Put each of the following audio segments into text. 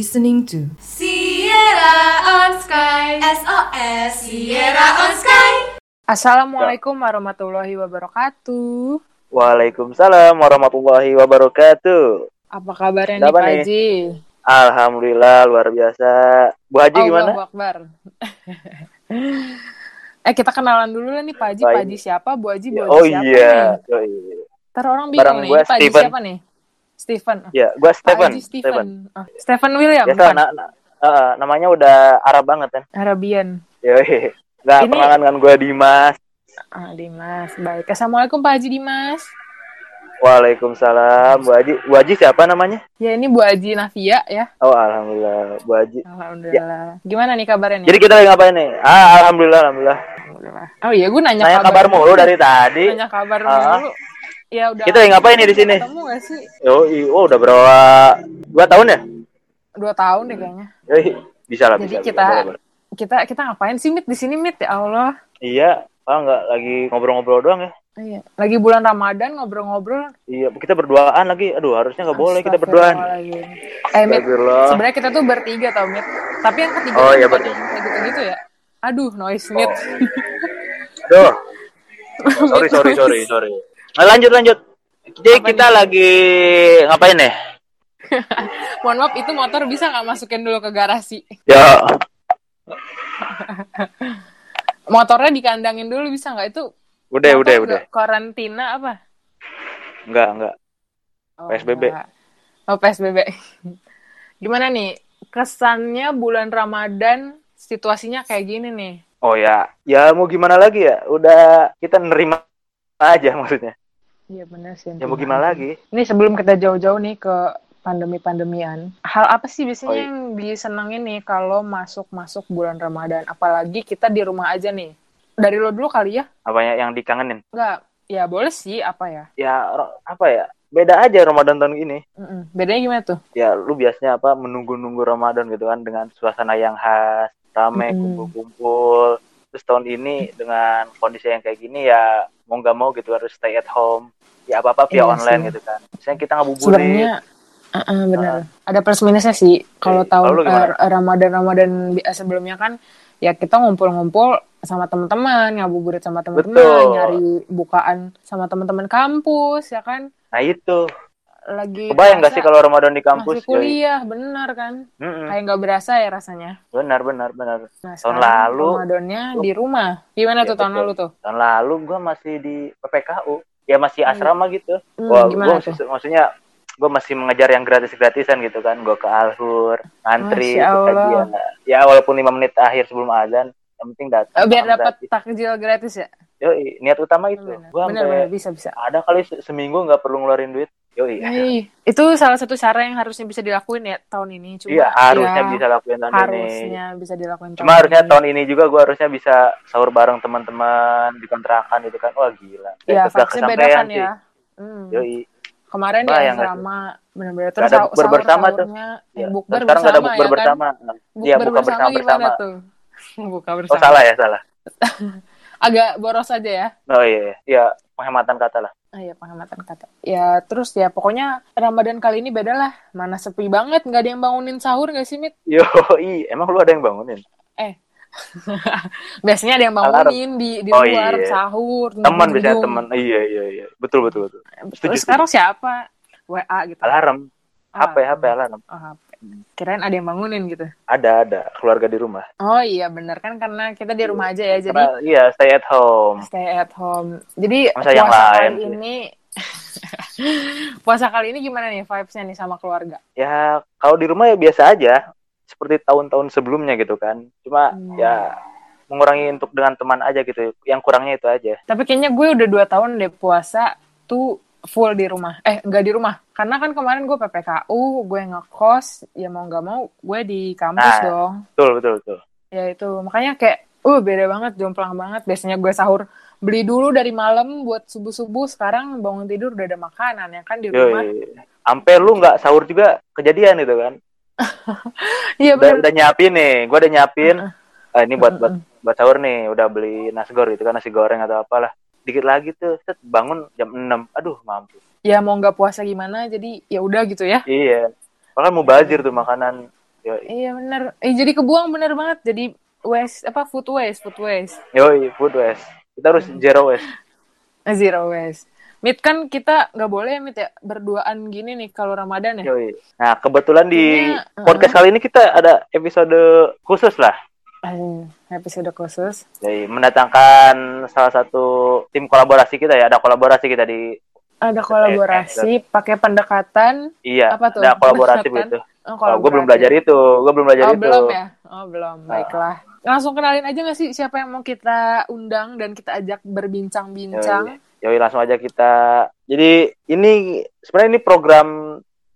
listening to Sierra on Sky SOS Sierra on Sky Assalamualaikum warahmatullahi wabarakatuh. Waalaikumsalam warahmatullahi wabarakatuh. Apa kabarnya nih Pak? Haji? Alhamdulillah luar biasa. Bu Haji gimana? Allahu Akbar. eh kita kenalan dulu lah nih Pak Haji. Pak Haji siapa? Bu Haji, Bu Haji Oh siapa iya. nih? Oh, iya. Ntar orang bingung Bareng nih. Pak Haji siapa nih? Stephen. Ya, gua Pak Stephen. Haji Stephen. Oh, Stephen William Biasa bukan? na- na- eh, namanya udah Arab banget kan. Arabian. Yoi. Gak Ini- perkenalan dengan gua Dimas. Ah, Dimas. Baik. Assalamualaikum Pak Haji Dimas. Waalaikumsalam. Bu Haji, Bu Haji siapa namanya? Ya ini Bu Haji Nafia ya. Oh, alhamdulillah Bu Haji. Alhamdulillah. Gimana nih kabarnya nih? Jadi kita lagi ngapain nih? Ah, alhamdulillah, alhamdulillah. Alhamdulillah. Oh iya, gue nanya, Nanya kabar mulu dari tadi. Nanya kabar Ah. mulu. Ya udah. Kita lagi ngapain nih di sini? Ketemu gak sih? Yoi, oh udah berapa? Dua tahun ya? Dua tahun deh kayaknya. Yoi, bisa lah, Jadi bisa. kita bisa, kita kita ngapain sih mit di sini mit ya Allah. Iya, ah nggak lagi ngobrol-ngobrol doang ya? Iya. Lagi bulan Ramadan ngobrol-ngobrol. Iya, kita berduaan lagi. Aduh, harusnya nggak boleh kita berduaan. Astagfirullahaladzim. Eh mit, sebenarnya kita tuh bertiga tau mit. Tapi yang ketiga Oh, iya, kayak gitu-gitu ya. Aduh, noise mit. Duh. Sorry, sorry, sorry, sorry. Nah, lanjut, lanjut. Jadi Apa kita nih? lagi ngapain nih? Mohon maaf itu motor bisa nggak masukin dulu ke garasi? Ya, Motornya dikandangin dulu bisa nggak itu? udah, udah, udah. Karantina apa? Enggak, enggak. Oh, PSBB. enggak. Oh, PSBB. Gimana nih? Kesannya bulan Ramadan situasinya kayak gini nih. Oh ya, ya mau gimana lagi ya? Udah kita nerima aja maksudnya. Iya benar sih. Ya mau gimana lagi? Ini sebelum kita jauh-jauh nih ke pandemi-pandemian. Hal apa sih biasanya Oh, iya. yang disenengin nih kalau masuk-masuk bulan Ramadan? Apalagi kita di rumah aja nih. Dari lo dulu kali ya? Apanya yang dikangenin? Enggak. Ya boleh sih, apa ya? Ya apa ya? Beda aja Ramadan tahun ini. Mm-mm. Bedanya gimana tuh? Ya lu biasanya apa menunggu-nunggu Ramadan gitu kan dengan suasana yang khas, rame, kumpul-kumpul. Terus tahun ini dengan kondisi yang kayak gini ya mau nggak mau gitu harus stay at home. Ya apa-apa via Iya online sih. gitu kan. Misalnya kita ngabuburit. Sebenarnya uh-uh, benar. Ada plus minusnya sih. Kalau Oke. tahun gimana? eh, Ramadan-Ramadan bi- eh, sebelumnya kan ya kita ngumpul-ngumpul sama teman-teman, ngabuburit sama teman-teman, nyari bukaan sama teman-teman kampus ya kan. Nah itu. Lagi Kebayang nggak sih kalau Ramadan di kampus? masih kuliah, benar kan? Yoi. Mm-mm. Kayak nggak berasa ya rasanya. Benar, benar, benar. Nah, Tahun lalu- Ramadannya di rumah. Gimana Iya, tuh tahun betul. lalu tuh? Tahun lalu gue masih di PPKU. Ya masih Hmm. asrama gitu. Hmm, Wah, tuh? maksudnya gue masih mengejar yang gratis-gratisan gitu kan. Gue ke Alhur, kajian. Ya walaupun lima menit akhir sebelum azan, yang penting datang. Eh, biar dapat takjil gratis ya? Yoi, niat utama itu. Benar, Gue benar, sampai benar, bisa bisa. ada kali se- seminggu nggak perlu ngeluarin duit. Yoi. Itu salah satu cara yang harusnya bisa dilakuin ya tahun ini. Cuma Iya, harusnya ya, bisa lakuin tahun ini. harusnya bisa dilakuin tahun Cuma harusnya ini. tahun ini juga gue harusnya bisa sahur bareng teman-teman di kontrakan gitu kan. Wah gila. Ya, Nggak vibes-nya beda kesampaian kan sih. ya. Hmm. Yoi. Kemarin Bayang nggak asrama benar-benar terus ada sahur- bukber bersama tuh. Ya. eh, bukber Sekarang nggak ada bersama bukber ya kan? bersama. Iya, Bukber buka bersama gimana bersama. tuh? Buka Oh bersama. salah ya salah. Agak boros aja ya. Oh iya, iya penghematan kata lah. Ah, iya penghematan kata. Ya terus ya pokoknya Ramadan kali ini beda lah. Mana sepi banget, nggak ada yang bangunin sahur nggak sih Mit? Yo, emang lu ada yang bangunin? Biasanya ada yang bangunin di di Oh, luar iya. sahur. Teman biasanya teman. Iya iya iya, betul betul betul. Terus Setuju, sekarang siapa? WA gitu. Alarm, Ah, HP HP alarm. Oh, HP. Kirain ada yang bangunin gitu. Ada ada keluarga di rumah. Oh iya bener kan karena kita di rumah aja ya jadi Karena iya stay at home. stay at home. Jadi Masa yang lain ini puasa kali ini gimana nih vibes-nya nih sama keluarga? Ya kalau di rumah ya biasa aja, seperti tahun-tahun sebelumnya gitu kan. Cuma Hmm. ya mengurangi untuk dengan teman aja gitu. Yang kurangnya itu aja. Tapi kayaknya gue udah dua tahun deh puasa tuh full di rumah. Eh nggak di rumah. Karena kan kemarin gue PPKU, gue ngekos, ya mau nggak mau gue di kampus Nah. dong. Betul betul betul. Ya itu makanya kayak uh beda banget, jomplang banget. Biasanya gue sahur beli dulu dari malam buat subuh-subuh, sekarang bangun tidur udah ada makanan ya kan di rumah. Sampai lu nggak sahur juga kejadian itu kan. Iya udah, benar. udah nyiapin nih, gue udah nyiapin. Ah, ini buat buat buat sahur nih, udah beli nasi goreng gitu kan nasi goreng atau apalah. Dikit lagi tuh, set, bangun jam 6. Aduh, mampus. Ya mau nggak puasa gimana, jadi ya udah gitu ya. Iya. Bahkan mau bazir tuh makanan Yoi, Iya bener. Eh jadi kebuang bener banget. Jadi waste apa food waste, food waste. Yoi, food waste. Kita harus zero waste. Zero waste. Mit kan kita nggak boleh Mit ya berduaan gini nih kalau Ramadan ya. Yoi. Nah, kebetulan di Kayaknya, podcast kali ini kita ada episode khusus lah. Eh, episode khusus. Jadi mendatangkan salah satu tim kolaborasi kita ya, ada kolaborasi kita di Ada kolaborasi pakai pendekatan iya, Apa tuh? ada kolaboratif Pendekatan? gitu. oh, Kalau gue belum belajar itu, gue belum belajar Oh, itu. belum ya? Oh, belum. Baiklah. Langsung kenalin aja nggak sih siapa yang mau kita undang dan kita ajak berbincang-bincang? Yoi, langsung aja kita. Jadi ini sebenarnya ini program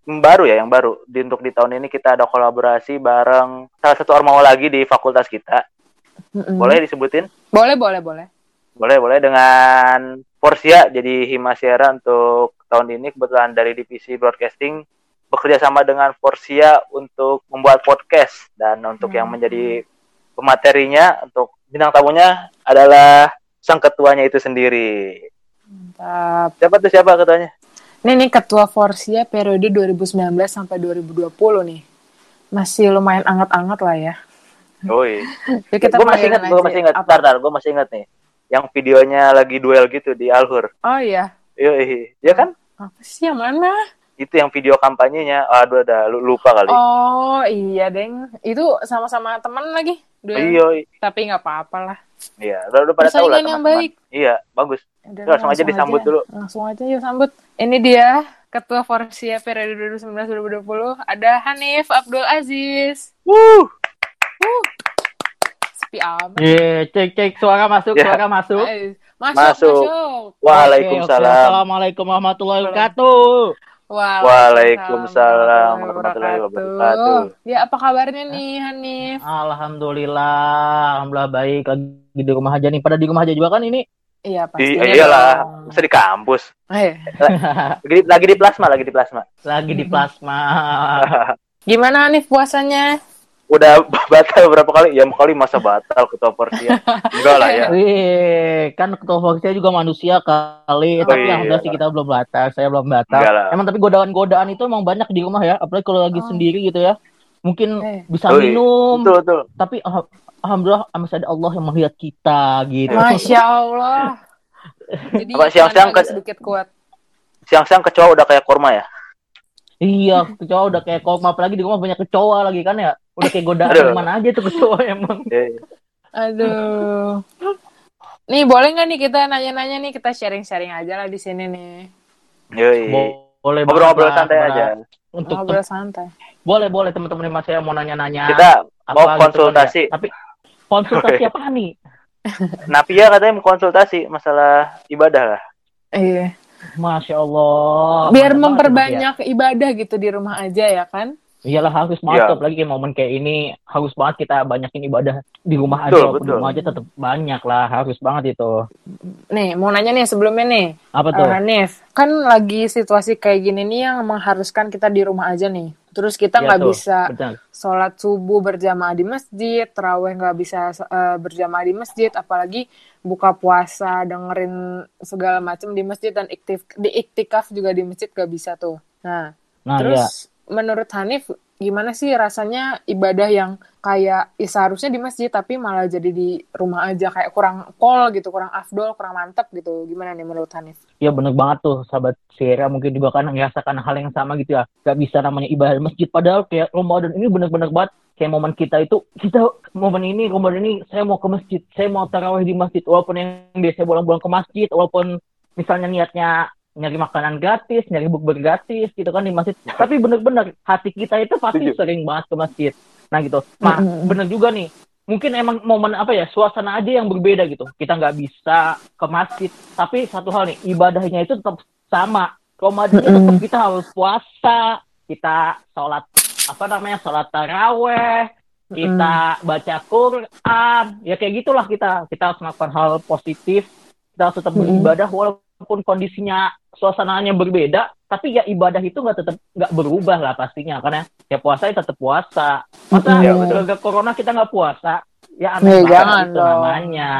baru ya, yang baru. Di untuk di tahun ini kita ada kolaborasi bareng salah satu ormawa lagi di fakultas kita. Mm-mm. Boleh disebutin? Boleh, boleh, boleh. Boleh, boleh dengan Porsia jadi Himasiera untuk tahun ini kebetulan dari divisi broadcasting bekerja sama dengan Porsia untuk membuat podcast dan untuk yang Hmm. menjadi pematerinya untuk bintang tamunya adalah sang ketuanya itu sendiri. Mantap. Siapa tuh siapa ketuanya? Ini nih ketua Forsia periode 2019 sampai 2020 nih. Masih lumayan anget-anget lah ya. Oi. Jadi kita gue masih ingat, gue aja. masih ingat. Apa? Bentar, bentar, gue masih ingat nih. Yang videonya lagi duel gitu di Alhur. Oh iya. Yoi. Ya kan? Apa sih yang mana? Itu yang video kampanyenya. Aduh, ada lu- lupa kali. Oh iya, Deng. Itu sama-sama teman lagi. Duel. Iya, Tapi nggak apa-apa lah. iya. Udah, udah pada tahu lah teman-teman. baik. Iya, bagus. Udah, Langsung aja disambut dulu. Langsung aja yuk sambut. Ini dia Ketua Forsia periode 2019-2020 ada Hanif Abdul Aziz. Wuh. Sepi amat. Ye, cek cek suara masuk, Ya. suara masuk. Eh, Masuk, Masuk. masuk. Waalaikumsalam. Oke, oke. Assalamualaikum warahmatullahi wabarakatuh. Waalaikumsalam warahmatullahi wabarakatuh. Ya, apa kabarnya nih, Hanif? Alhamdulillah, alhamdulillah baik. Lagi di rumah aja nih. Pada di rumah aja juga kan ini. Iya, Di, pasti. iyalah, masa di kampus. Eh, Lagi, di- lagi di plasma, lagi di plasma. Lagi di plasma. gimana Hanif puasanya? Udah batal berapa kali? Ya kali masa batal ketua Porsia. Enggak lah ya. Wih, kan ketua Foxia juga manusia kali. Oh, tapi iya. alhamdulillah sih kita belum batal. Saya belum batal. Emang tapi godaan-godaan itu emang banyak di rumah ya. Apalagi kalau lagi Oh. sendiri gitu ya. Mungkin Eh. bisa iya. minum. Betul, betul. Tapi alham- alhamdulillah masih ada Allah yang melihat kita gitu. Masya Allah. Jadi siang-siang ke- sedikit kuat. Siang-siang kecoa udah kayak kurma ya. Iya, kecoa udah kayak koma apalagi di rumah banyak kecoa lagi kan ya. Udah kayak godaan mana aja tuh kecoa emang. Eh, Aduh. Nih boleh nggak nih kita nanya-nanya nih kita sharing-sharing aja lah di sini nih. Yoi. Boleh Ngobrol-ngobrol santai aja. Untuk Ngobrol santai. boleh boleh teman-teman yang masih mau nanya-nanya. Kita apa mau gitu kan konsultasi. ya. Tapi konsultasi apa nih? Napia katanya mau konsultasi masalah ibadah lah. Iya. Masya Allah. Biar ya. memperbanyak ibadah gitu di rumah aja ya kan? Iyalah harus banget Iya. apalagi kayak momen kayak ini harus banget kita banyakin ibadah di rumah aja Betul, walaupun di betul. rumah aja tetap banyak lah harus banget itu. Nih mau nanya nih sebelumnya nih. Apa tuh? Eh, Hanif, kan lagi situasi kayak gini nih yang mengharuskan kita di rumah aja nih. Terus kita Iya nggak tuh, bisa betul. sholat subuh berjamaah di masjid, terawih nggak bisa eh, berjamaah di masjid, apalagi buka puasa dengerin segala macam di masjid dan iktif, di iktikaf juga di masjid nggak bisa tuh. Nah, Nah, iya. terus menurut Hanif gimana sih rasanya ibadah yang kayak ya seharusnya di masjid tapi malah jadi di rumah aja kayak kurang kol gitu, kurang afdol, kurang mantep gitu. Gimana nih menurut Hanif? Ya bener banget tuh sahabat Sierra mungkin juga kan merasakan hal yang sama gitu ya. Gak bisa namanya ibadah masjid padahal kayak Ramadan ini bener-bener banget kayak momen kita itu kita momen ini Ramadan ini saya mau ke masjid, saya mau tarawih di masjid walaupun yang biasa bolong-bolong ke masjid walaupun misalnya niatnya nyari makanan gratis, nyari bukber gratis gitu kan di masjid. Tapi bener-bener hati kita itu pasti Setuju. sering banget ke masjid. Nah gitu. Nah bener juga nih. Mungkin emang momen apa ya suasana aja yang berbeda gitu. Kita nggak bisa ke masjid. Tapi satu hal nih ibadahnya itu tetap sama. Ramadan itu tetap kita harus puasa, kita sholat apa namanya sholat taraweh, kita baca Quran, ya kayak gitulah kita. Kita harus melakukan hal positif. Kita harus tetap beribadah walaupun kondisinya suasananya berbeda, tapi ya ibadah itu nggak tetap nggak berubah lah pastinya karena ya puasa ya tetap puasa. Masa Iya, betul. gara corona kita nggak puasa? Ya Eh, aneh banget jangan itu dong. namanya.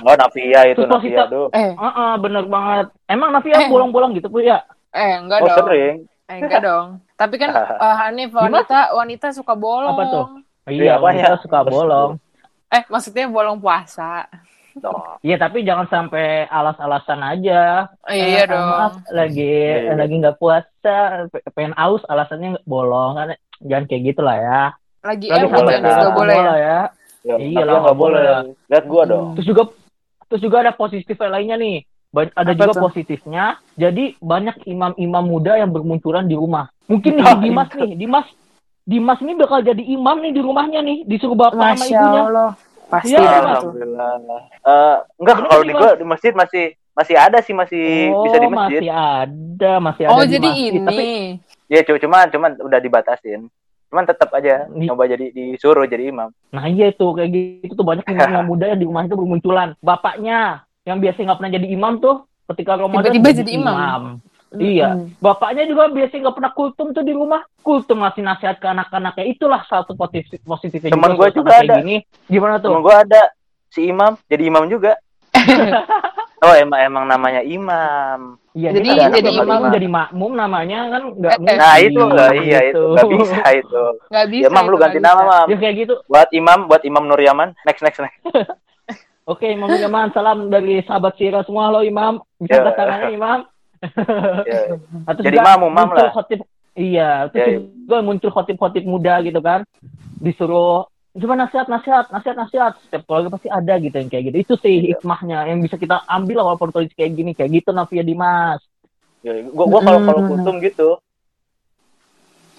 Oh, Navia itu Terus Navia kita- tuh. Eh, Heeh, bener banget. Emang Navia Eh. bolong-bolong gitu, Bu ya? eh enggak Oh, dong. sering. Eh, enggak dong. Tapi kan eh, Hanif wanita wanita suka bolong. Apa tuh? Iya, Iya, apanya? kita suka bolong. Eh, maksudnya bolong puasa. Tuh. Iya, tapi jangan sampai alas-alasan aja. Oh, iya Eh, dong. Maaf, lagi Iya. lagi nggak puasa, pe- pengen aus, alasannya nggak bolong kan. Jangan kayak gitulah ya. Lagi Nggak Lagi juga boleh, nggak nah. boleh ya. ya. Ya, Iya tapi lah, nggak nggak boleh. boleh. Lihat gua dong. Terus juga terus juga ada positif lainnya nih. Ba- Ada Apa juga tuh? positifnya. Jadi banyak imam-imam muda yang bermunculan di rumah. Mungkin nih Ah, Dimas nih, Dimas Dimas ini bakal jadi imam nih di rumahnya nih, disuruh bapak sama Masya ibunya. Allah. Pasti Iya, tuh. Alhamdulillah. Eh, enggak Bener kalau di gua di masjid masih masih ada sih masih oh, bisa di masjid. masih ada, masih ada Oh, di jadi masjid. ini. Tapi Iya, cu- cuman cuman udah dibatasin. Cuman tetap aja coba jadi disuruh jadi imam. Nah iya itu kayak gitu tuh banyak imam yang muda yang di rumah itu bermunculan. Bapaknya yang biasa nggak pernah jadi imam tuh ketika Ramadan Tiba-tiba jadi imam. Iya, Mm. bapaknya juga biasa nggak pernah kultum tuh di rumah. Kultum ngasih nasihat ke anak-anaknya. Itulah satu positif positifnya Temen juga. gua juga ada. Gini. Gimana tuh? Temen gua ada si imam jadi imam juga. oh emang emang namanya imam. Iya, Jadi- dia jadi nggak imam. jadi makmum namanya kan nggak Eh, eh. mungkin. Nah itu enggak iya itu gitu. nggak bisa itu. Nggak bisa. Ya mam itu, lu nggak ganti bisa. nama mam. Ya kayak gitu. Buat imam buat imam Nur Yaman. Next next next. Oke, Imam Yaman, salam dari sahabat Sira semua. Halo Imam, bisa Ya. angkat tangannya Imam. Ya. Atau Jadi umam muncul lah. khotib, iya, terus Ya, ya. juga muncul khotib-khotib muda gitu kan. Disuruh cuma nasihat, nasihat, nasihat, nasihat. Setiap keluarga pasti ada gitu yang kayak gitu. Itu sih Iya. hikmahnya yang bisa kita ambil walaupun kondisi kayak gini, kayak gitu Navia Dimas. Ya, gua gua kalau kalau Mm. kultum gitu.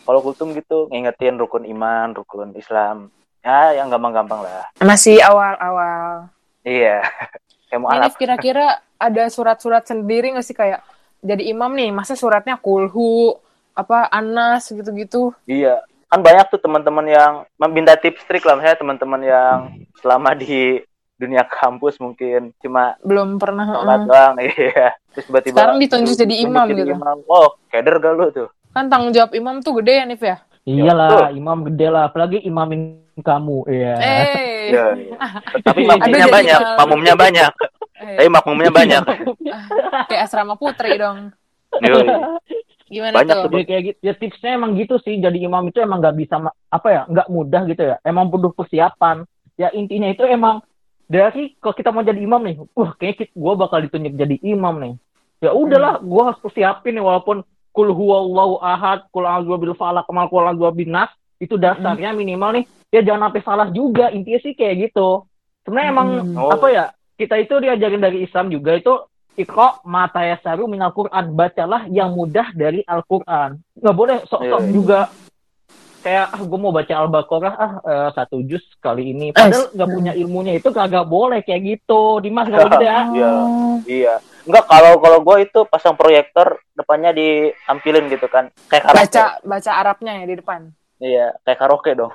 Kalau kultum gitu ngingetin rukun iman, rukun Islam. Ya, yang gampang-gampang lah. Masih awal-awal. Iya. Kayak Ini mualaf. kira-kira ada surat-surat sendiri nggak sih kayak jadi imam nih, masa suratnya kulhu, apa anas gitu-gitu? Iya. Kan banyak tuh teman-teman yang meminta tips trik lah misalnya teman-teman yang selama di dunia kampus mungkin cuma Belum pernah. sholat doang iya. Terus tiba-tiba Sekarang ditunjuk jadi imam gitu. imam. Oh, keder gak lu tuh? Kan tanggung jawab imam tuh gede ya, Nif ya? Iyalah, imam gede lah, apalagi imamin kamu, iya. Eh, Iya, iya. Tapi makmumnya jadi banyak, malu. makmumnya banyak. Eh, Tapi makmumnya banyak. kayak asrama putri dong. Yoi. Gimana Banyak tuh? Jadi kayak gitu, ya tipsnya emang gitu sih. Jadi imam itu emang nggak bisa apa ya, nggak mudah gitu ya. Emang butuh persiapan. Ya intinya itu emang dari kalau kita mau jadi imam nih, wah kayaknya gue bakal ditunjuk jadi imam nih. Ya udahlah, gue harus persiapin nih walaupun kul huwallahu ahad, kul a'udzu bil falaq, mal kul a'udzu bin nas, itu dasarnya minimal nih. Ya jangan sampai salah juga. Intinya sih kayak gitu. Sebenarnya emang Hmm. Oh. apa ya? Kita itu diajarin dari Islam juga itu Iqra mata yasaru minal Quran. Bacalah yang mudah dari Al-Quran. Nggak boleh sok-sok Iya, iya. juga kayak ah gue mau baca Al-Baqarah ah eh, satu juz kali ini. Padahal nggak punya ilmunya itu kagak boleh kayak gitu. Dimas nggak gitu ya. Iya. Iya. Enggak kalau kalau gue itu pasang proyektor depannya ditampilin gitu kan. Kayak karaoke. Baca baca Arabnya ya di depan. Iya, kayak karaoke dong.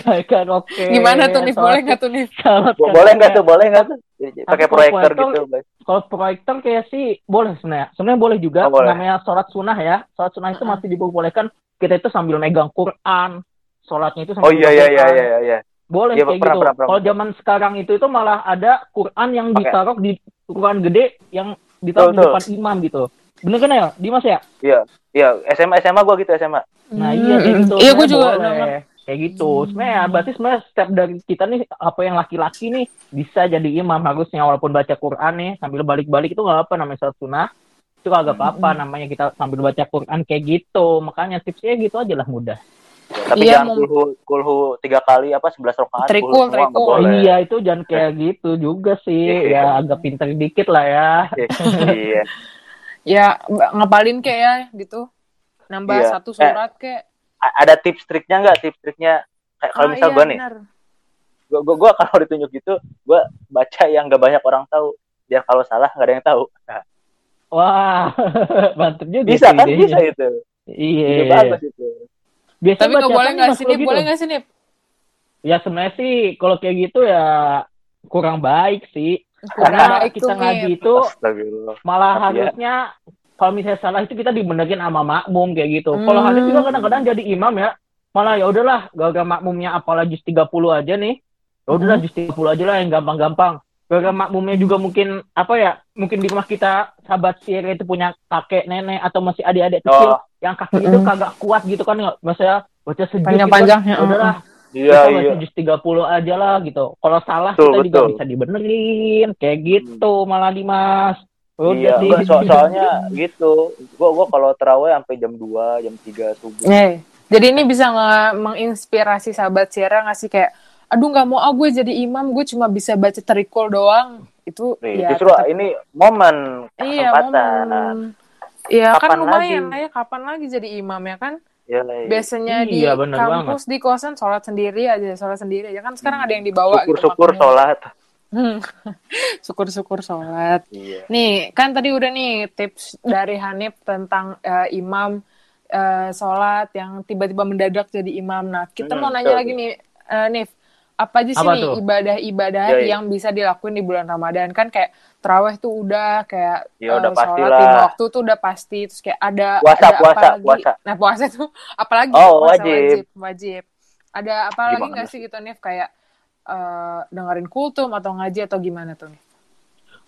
Kayak karaoke. Gimana tuh? Salat- Boleh nggak tuh Bo- boleh nggak tuh? Boleh nggak tuh? Pakai proyektor proyektor- gitu. guys. Kalau proyektor kayak sih boleh sebenarnya. Sebenarnya boleh juga. Oh, boleh. Namanya sholat sunnah ya. Sholat sunnah itu masih diperbolehkan. Kita itu sambil megang Quran. Sholatnya itu sambil Oh iya iya iya iya iya. Boleh Iya, kayak pernah, gitu. pernah, pernah. Kalau zaman sekarang itu itu malah ada Quran yang Oke. ditaruh di Quran gede yang ditaruh di Betul, depan imam gitu. Bener kan ya, Dimas ya? Iya, iya SMA SMA gua gitu SMA. Nah iya Hmm, gitu. Iya, gue juga boleh. Kayak gitu. Sebenarnya ya, berarti sebenarnya step dari kita nih apa yang laki-laki nih bisa jadi imam harusnya walaupun baca Quran nih sambil balik-balik itu nggak apa namanya sholat sunnah. Itu kagak apa-apa namanya kita sambil baca Quran kayak gitu. Makanya tipsnya gitu aja lah mudah. Tapi Iya, jangan kulhu kulhu tiga kali apa sebelas rakaat. Trikul, kulhu semua nggak trikul. boleh. Iya itu jangan kayak gitu juga sih. Iya. Ya agak pinter dikit lah ya. iya. Ya ng- ngapalin kayak ya gitu. Nambah Iya. satu surat kayak. A- Ada tips triknya nggak? Tips triknya kayak kalau Ah, misal iya, gua nih, gua, gua, gua kalau ditunjuk gitu, gua baca yang nggak banyak orang tahu. Biar kalau salah nggak ada yang tahu. Nah, Wah, mantep juga bisa kan? idenya. Bisa itu. Iya. Itu bagus itu. Biasanya Tapi nggak bacaan boleh nggak sih gitu. Boleh nggak sih Nif? Ya sebenarnya sih kalau kayak gitu ya kurang baik sih. Kurang Karena baik kita ngaji itu malah Tapi ya. Kalau misalnya salah itu kita dibenerin sama makmum kayak gitu. Kalau Hmm. hadis juga kadang-kadang jadi imam ya, malah ya udahlah, gak makmumnya apalagi juz 30 aja nih. Ya udahlah Hmm. juz 30 aja lah yang gampang-gampang. Gara makmumnya juga mungkin apa ya? Mungkin di rumah kita sahabat Sierra itu punya kakek, nenek atau masih adik-adik kecil Oh. yang kaki itu Mm-mm. kagak kuat gitu kan nggak maksudnya baca Panjang-panjang, gitu ya, kan, udahlah Iya, kita iya. jus 30 aja lah gitu kalau salah Betul, kita juga betul. bisa dibenerin kayak gitu malah Dimas Udah Iya, enggak, so- soalnya gitu. Gua gua kalau terawih sampai jam 2, jam 3 subuh. Eh, jadi ini bisa menginspirasi sahabat Sierra nggak sih kayak, aduh nggak mau ah gue jadi imam, gue cuma bisa baca terikul doang. Itu Nih, ya justru tetap- ini momen iya kesempatan. momen. Iya kan lumayan lagi? lah ya, kapan lagi jadi imam ya kan? Ya, iya. Biasanya di Iya, bener kampus di kosan sholat sendiri aja, sholat sendiri aja kan sekarang ada yang dibawa gitu. syukur-syukur makanya. sholat. Hmm. Syukur-syukur sholat. Iya. Nih, kan tadi udah nih tips dari Hanif tentang eh, imam eh, sholat yang tiba-tiba mendadak jadi imam. Nah, kita Hmm, mau nanya betul, lagi nih, eh, Nif, apa aja sih Apa nih ibadah-ibadah Ya, ya. yang bisa dilakuin di bulan Ramadan? Kan kayak terawih tuh udah, kayak Ya, udah sholat pastilah. lima waktu tuh udah pasti. Terus kayak ada, Puasa, ada puasa, apa lagi? puasa. Nah, puasa tuh apalagi? Oh, puasa wajib. wajib. Wajib. Ada apa lagi nggak sih gitu, Nif? Kayak eh, dengerin kultum atau ngaji atau gimana tuh?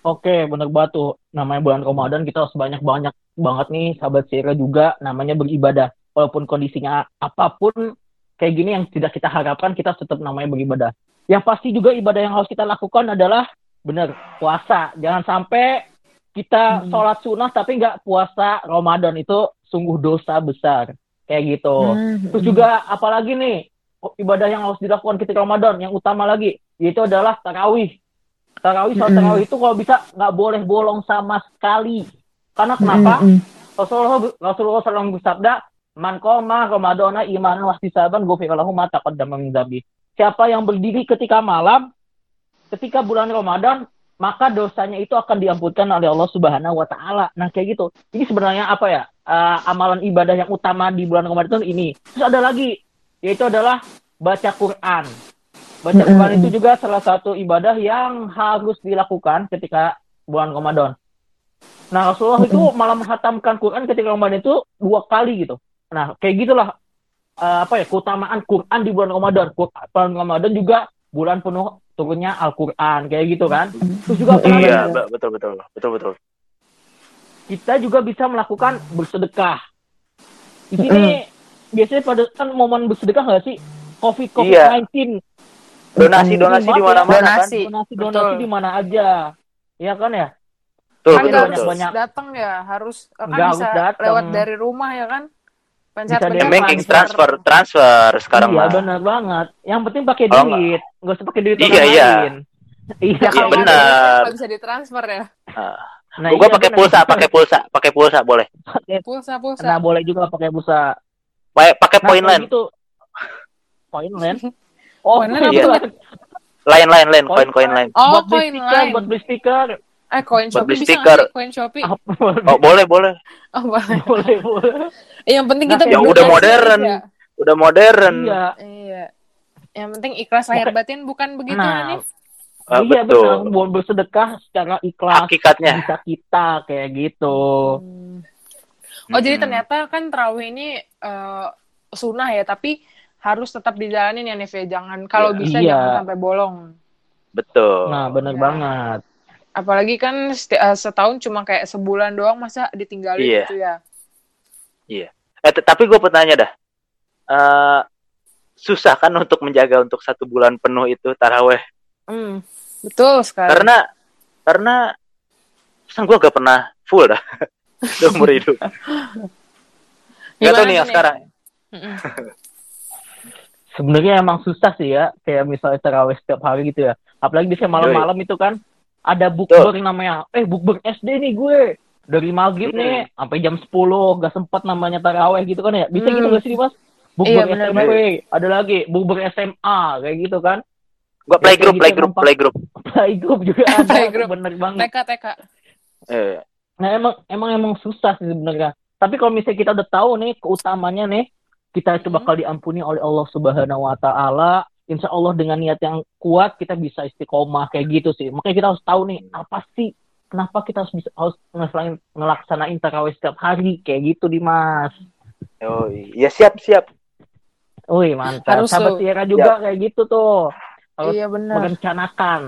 Oke, bener banget tuh. Namanya bulan Ramadan kita harus banyak-banyak banget nih sahabat Sierra juga namanya beribadah. Walaupun kondisinya apa pun kayak gini yang tidak kita harapkan kita tetap namanya beribadah. Yang pasti juga ibadah yang harus kita lakukan adalah bener puasa. Jangan sampai kita Hmm. sholat sunnah tapi nggak puasa Ramadan itu sungguh dosa besar kayak gitu. Hmm, Terus juga apalagi nih ibadah yang harus dilakukan ketika Ramadan yang utama lagi yaitu adalah tarawih. Tarawih sholat Mm-mm. tarawih itu kalau bisa nggak boleh bolong sama sekali. Karena kenapa? Rasulullah Rasulullah SAW bersabda, "Man qoma Ramadana imanan wa ihtisaban ghufira lahu ma taqaddama min dzambi." Siapa yang berdiri ketika malam ketika bulan Ramadan, maka dosanya itu akan diampunkan oleh Allah Subhanahu wa taala. Nah, kayak gitu. Ini sebenarnya apa ya? eh, amalan ibadah yang utama di bulan Ramadan ini. Terus ada lagi yaitu adalah baca Quran. Baca. Quran itu juga salah satu ibadah yang harus dilakukan ketika bulan Ramadan. Nah, Rasulullah itu malah menghatamkan Quran ketika Ramadan itu dua kali gitu. Nah, kayak gitulah eh, apa ya keutamaan Quran di bulan Ramadan. Qur- Bulan Ramadan juga bulan penuh turunnya Al-Quran kayak gitu kan. Terus juga? Iya, be- betul betul. Betul betul. kita juga bisa melakukan bersedekah. Di sini biasanya pada kan momen bersedekah nggak sih? Covid COVID Iya. 19 Donasi donasi Maaf di ya, mana-mana kan. donasi. donasi Betul. donasi di mana aja, ya kan ya? Betul kan betul nggak harus banyak. datang ya harus kan Nggak bisa datang. lewat dari rumah ya kan pencet Bisa pencet dari penting transfer transfer sekarang iya mah. benar banget. Yang penting pakai nggak- duit, nggak usah pakai duit Iya, orang iya. lain. Iya, ya benar. nggak ada, nggak bisa ditransfer ya Nah, gua iya, pakai benar. pulsa, pakai pulsa, pakai pulsa boleh. pulsa pulsa Nah, boleh juga pakai pulsa. Pakai pakai Nah, poin kayak lain. gitu. Poin lain? Oh, Poin lain apa Iya. Lain lain lain, Poin koin-koin lain. oh buat beli koin stiker, lain buat beli stiker. eh koin buat shopee beli bisa stiker. koin shopee Oh, boleh, boleh. oh boleh boleh, boleh. yang penting Nah, kita yang berdonasi udah modern. aja. Udah modern. Iya. iya yang penting ikhlas lahir batin bukan begitu Nah, Hanif Ah, iya betul. buat bersedekah secara ikhlas Hakikatnya. bisa kita kayak gitu. Hmm. Oh jadi Mm-mm. ternyata kan terawih ini eh, sunnah ya, tapi harus tetap dijalanin ya Nif ya. Jangan kalau bisa Iya. jangan sampai bolong. Betul. Nah, benar Ya. banget. Apalagi kan seti- eh, setahun cuma kayak sebulan doang masa ditinggalin Iya. gitu ya. Eh, t- tapi gue pertanyaan dah. Eh, susah kan untuk menjaga untuk satu bulan penuh itu taraweh? Hmm, betul sekali. Karena karena pesan gue gak pernah full dah seumur hidup. Gak tau nih yang Nif? sekarang. Sebenarnya emang susah sih ya, kayak misalnya terawih setiap hari gitu ya. Apalagi biasanya malam-malam itu kan ada bukber namanya. Eh, bukber SD nih gue. Dari maghrib Hmm. nih sampai jam 10 gak sempat namanya taraweh gitu kan ya. Bisa Hmm. gitu gak sih, Mas? Iya, Bukber benar, SMP, ada lagi bukber SMA kayak gitu kan. Gue play Ya, group, kayak play gitu group, emang. play group. Playgroup juga ada, Playgroup. bener banget. TK TK. Eh, Nah emang emang emang susah sih sebenarnya. Tapi kalau misalnya kita udah tahu nih keutamanya nih, kita itu Hmm. bakal diampuni oleh Allah Subhanahu Wa Taala. Insya Allah dengan niat yang kuat kita bisa istiqomah kayak gitu sih. Makanya kita harus tahu nih apa sih kenapa kita harus bisa harus ngelaksanain, ngelaksanain tarawih setiap hari kayak gitu Dimas. oh, ya siap siap. Wih mantap. Harus Sahabat. Tiara juga kayak gitu tuh. Harus Iya benar. merencanakan.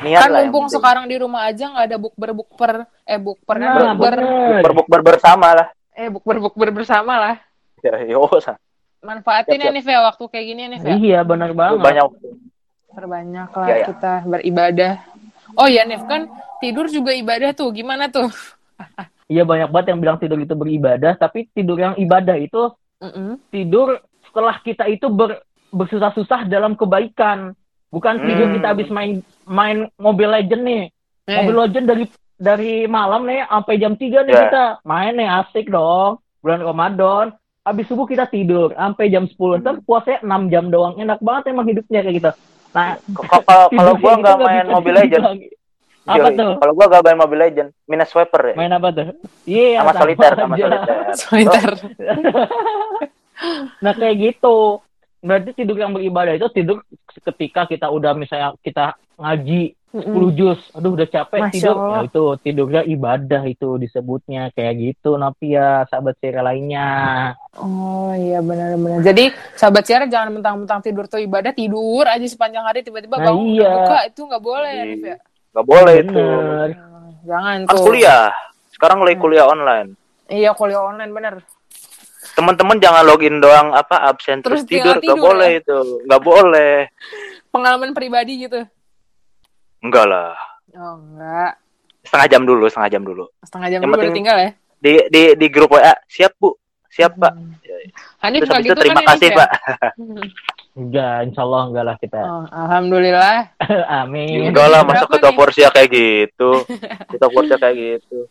Niat kan mumpung sekarang di rumah aja nggak ada bukber bukber eh bukber Nah, bukber bener. Bukber-bukber bersama lah. eh bukber bukber bersama lah Ya, yo, manfaatin Siap, ya nih Fe waktu kayak gini nih Fe Iya benar banget. banyak perbanyak lah Iya, iya. kita beribadah oh ya Nif kan tidur juga ibadah tuh gimana tuh Iya banyak banget yang bilang tidur itu beribadah, tapi tidur yang ibadah itu Mm-mm. tidur setelah kita itu ber, bersusah-susah dalam kebaikan. Bukan tidur Hmm. kita habis main main Mobile Legend nih. Eh, Mobile Legend dari dari malam nih sampai jam 3 nih Ya. kita main nih asik dong. Bulan Ramadan. Habis subuh kita tidur sampai jam 10. Ntar puasanya 6 jam doang. Enak banget emang hidupnya kayak gitu. Nah, kalau kalau tidur gua nggak gitu main Mobile Legends dibilang. Apa tuh? Kalau gua gak main Mobile Legend, minus swiper ya. Main apa tuh? Iya, sama soliter, sama soliter. soliter Nah kayak gitu. Berarti tidur yang beribadah itu tidur ketika kita udah misalnya kita ngaji 10 juz. Aduh udah capek Masya tidur. Allah. Ya, itu tidurnya ibadah itu disebutnya kayak gitu Napia sahabat sira lainnya. Oh iya benar-benar. Jadi sahabat siara jangan mentang-mentang tidur tuh ibadah tidur aja sepanjang hari tiba-tiba Nah, bangun iya. buka itu nggak boleh ya Nif ya. Gak boleh itu. Jangan Kan tuh. kuliah. Sekarang lagi kuliah online. Iya kuliah online bener. Teman-teman jangan login doang apa absen terus, Terus tidur. tinggal Gak tidur boleh ya? itu. Gak boleh. Pengalaman pribadi gitu. Enggak lah. Oh enggak. Setengah jam dulu, setengah jam dulu. Setengah jam Yang dulu penting- tinggal ya. Di di di grup WA, siap Bu. Siap Pak. Hanif Terus nggak habis itu gitu terima kan ya, kasih ya? Pak. Enggak, insya Allah enggak lah kita. Oh, Alhamdulillah. Amin. Enggak lah, masuk ke nih? Porsia kayak gitu. Kita Porsia kayak gitu.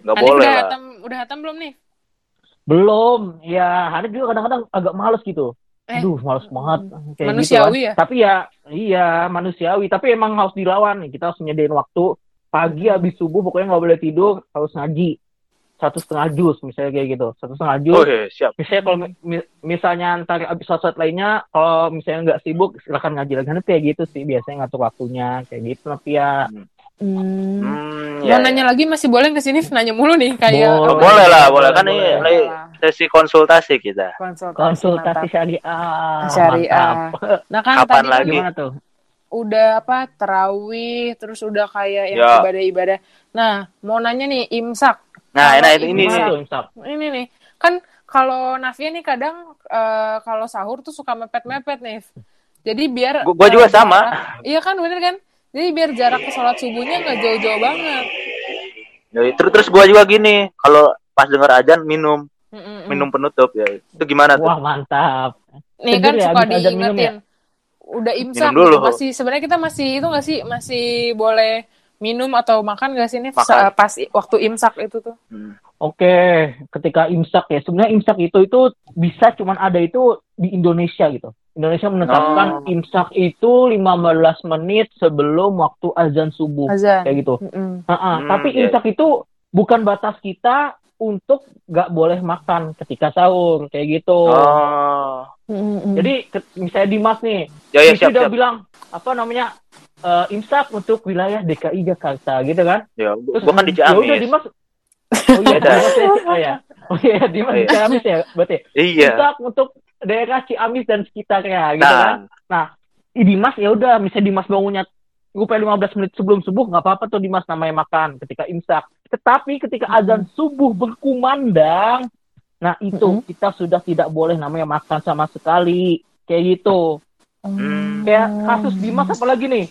Enggak Hanif boleh udah lah. hatam, udah hatam belum nih? Belum. Ya Hanif juga kadang-kadang agak males gitu. Eh, Aduh, males banget. Kayak manusiawi gitu ya? kan. Tapi ya, iya manusiawi. Tapi emang harus dilawan nih. Kita harus nyediain waktu pagi habis subuh pokoknya nggak boleh tidur harus ngaji satu setengah jus misalnya kayak gitu satu setengah jus Oh iya, siap. misalnya kalau mi- misalnya antar abis sholat lainnya kalau misalnya nggak sibuk silakan ngaji lagi Hanif kayak gitu sih biasanya ngatur waktunya kayak gitu tapi ya Hmm. Hmm, Mau ya, nanya lagi masih boleh nggak sini nanya mulu nih kayak Boleh. Oh, boleh lah, boleh kan Boleh, ini boleh sesi konsultasi kita. konsultasi, konsultasi syariah syariah. Mantap. Nah kan Kapan tadi lagi? gimana tuh udah apa terawih terus udah kayak yang Ya. ibadah-ibadah. Nah mau nanya nih imsak. Nah, nah ini ini Imsak? ini nih kan kalau Navia nih kadang eh, kalau sahur tuh suka mepet-mepet nih. Jadi biar Gua- gua juga sama. iya kan bener kan? Jadi biar jarak ke sholat subuhnya nggak jauh-jauh banget. Ya, terus terus gua juga gini, kalau pas denger ajan minum, Mm-mm. minum penutup ya. Itu gimana tuh? wah mantap Nih Seger kan ya, suka minum diingetin. Udah imsak Minum dulu. gitu. masih sebenarnya kita masih itu nggak sih masih boleh minum atau makan nggak sih nih Makan. pas waktu imsak itu tuh? Hmm. Oke, ketika imsak ya, sebenarnya imsak itu itu bisa cuman ada itu di Indonesia gitu. Indonesia menetapkan Oh. imsak itu 15 menit sebelum waktu azan subuh Azan. kayak gitu. Ha-ha, Hmm, Tapi iya. imsak itu bukan batas kita untuk nggak boleh makan ketika sahur kayak gitu. Oh. Jadi ke- misalnya Dimas nih, Ya ya siap udah siap. bilang apa namanya eh, imsak untuk wilayah DKI Jakarta gitu kan? Ya, Terus gua kan di Ya udah Ciamis. Dimas. Oh iya. Dimas ya. Oh ya. Oh iya, Dimas di Iya. Ciamis ya berarti. Iya. Imsak untuk daerah Ciamis dan sekitarnya gitu kan. Nah, Dimas ya udah, misalnya Dimas bangunnya rupanya 15 menit sebelum subuh nggak apa-apa tuh Dimas namanya makan ketika imsak. Tetapi ketika azan subuh berkumandang, nah itu kita sudah tidak boleh namanya makan sama sekali. Kayak gitu. Hmm. Kayak kasus Dimas apalagi nih.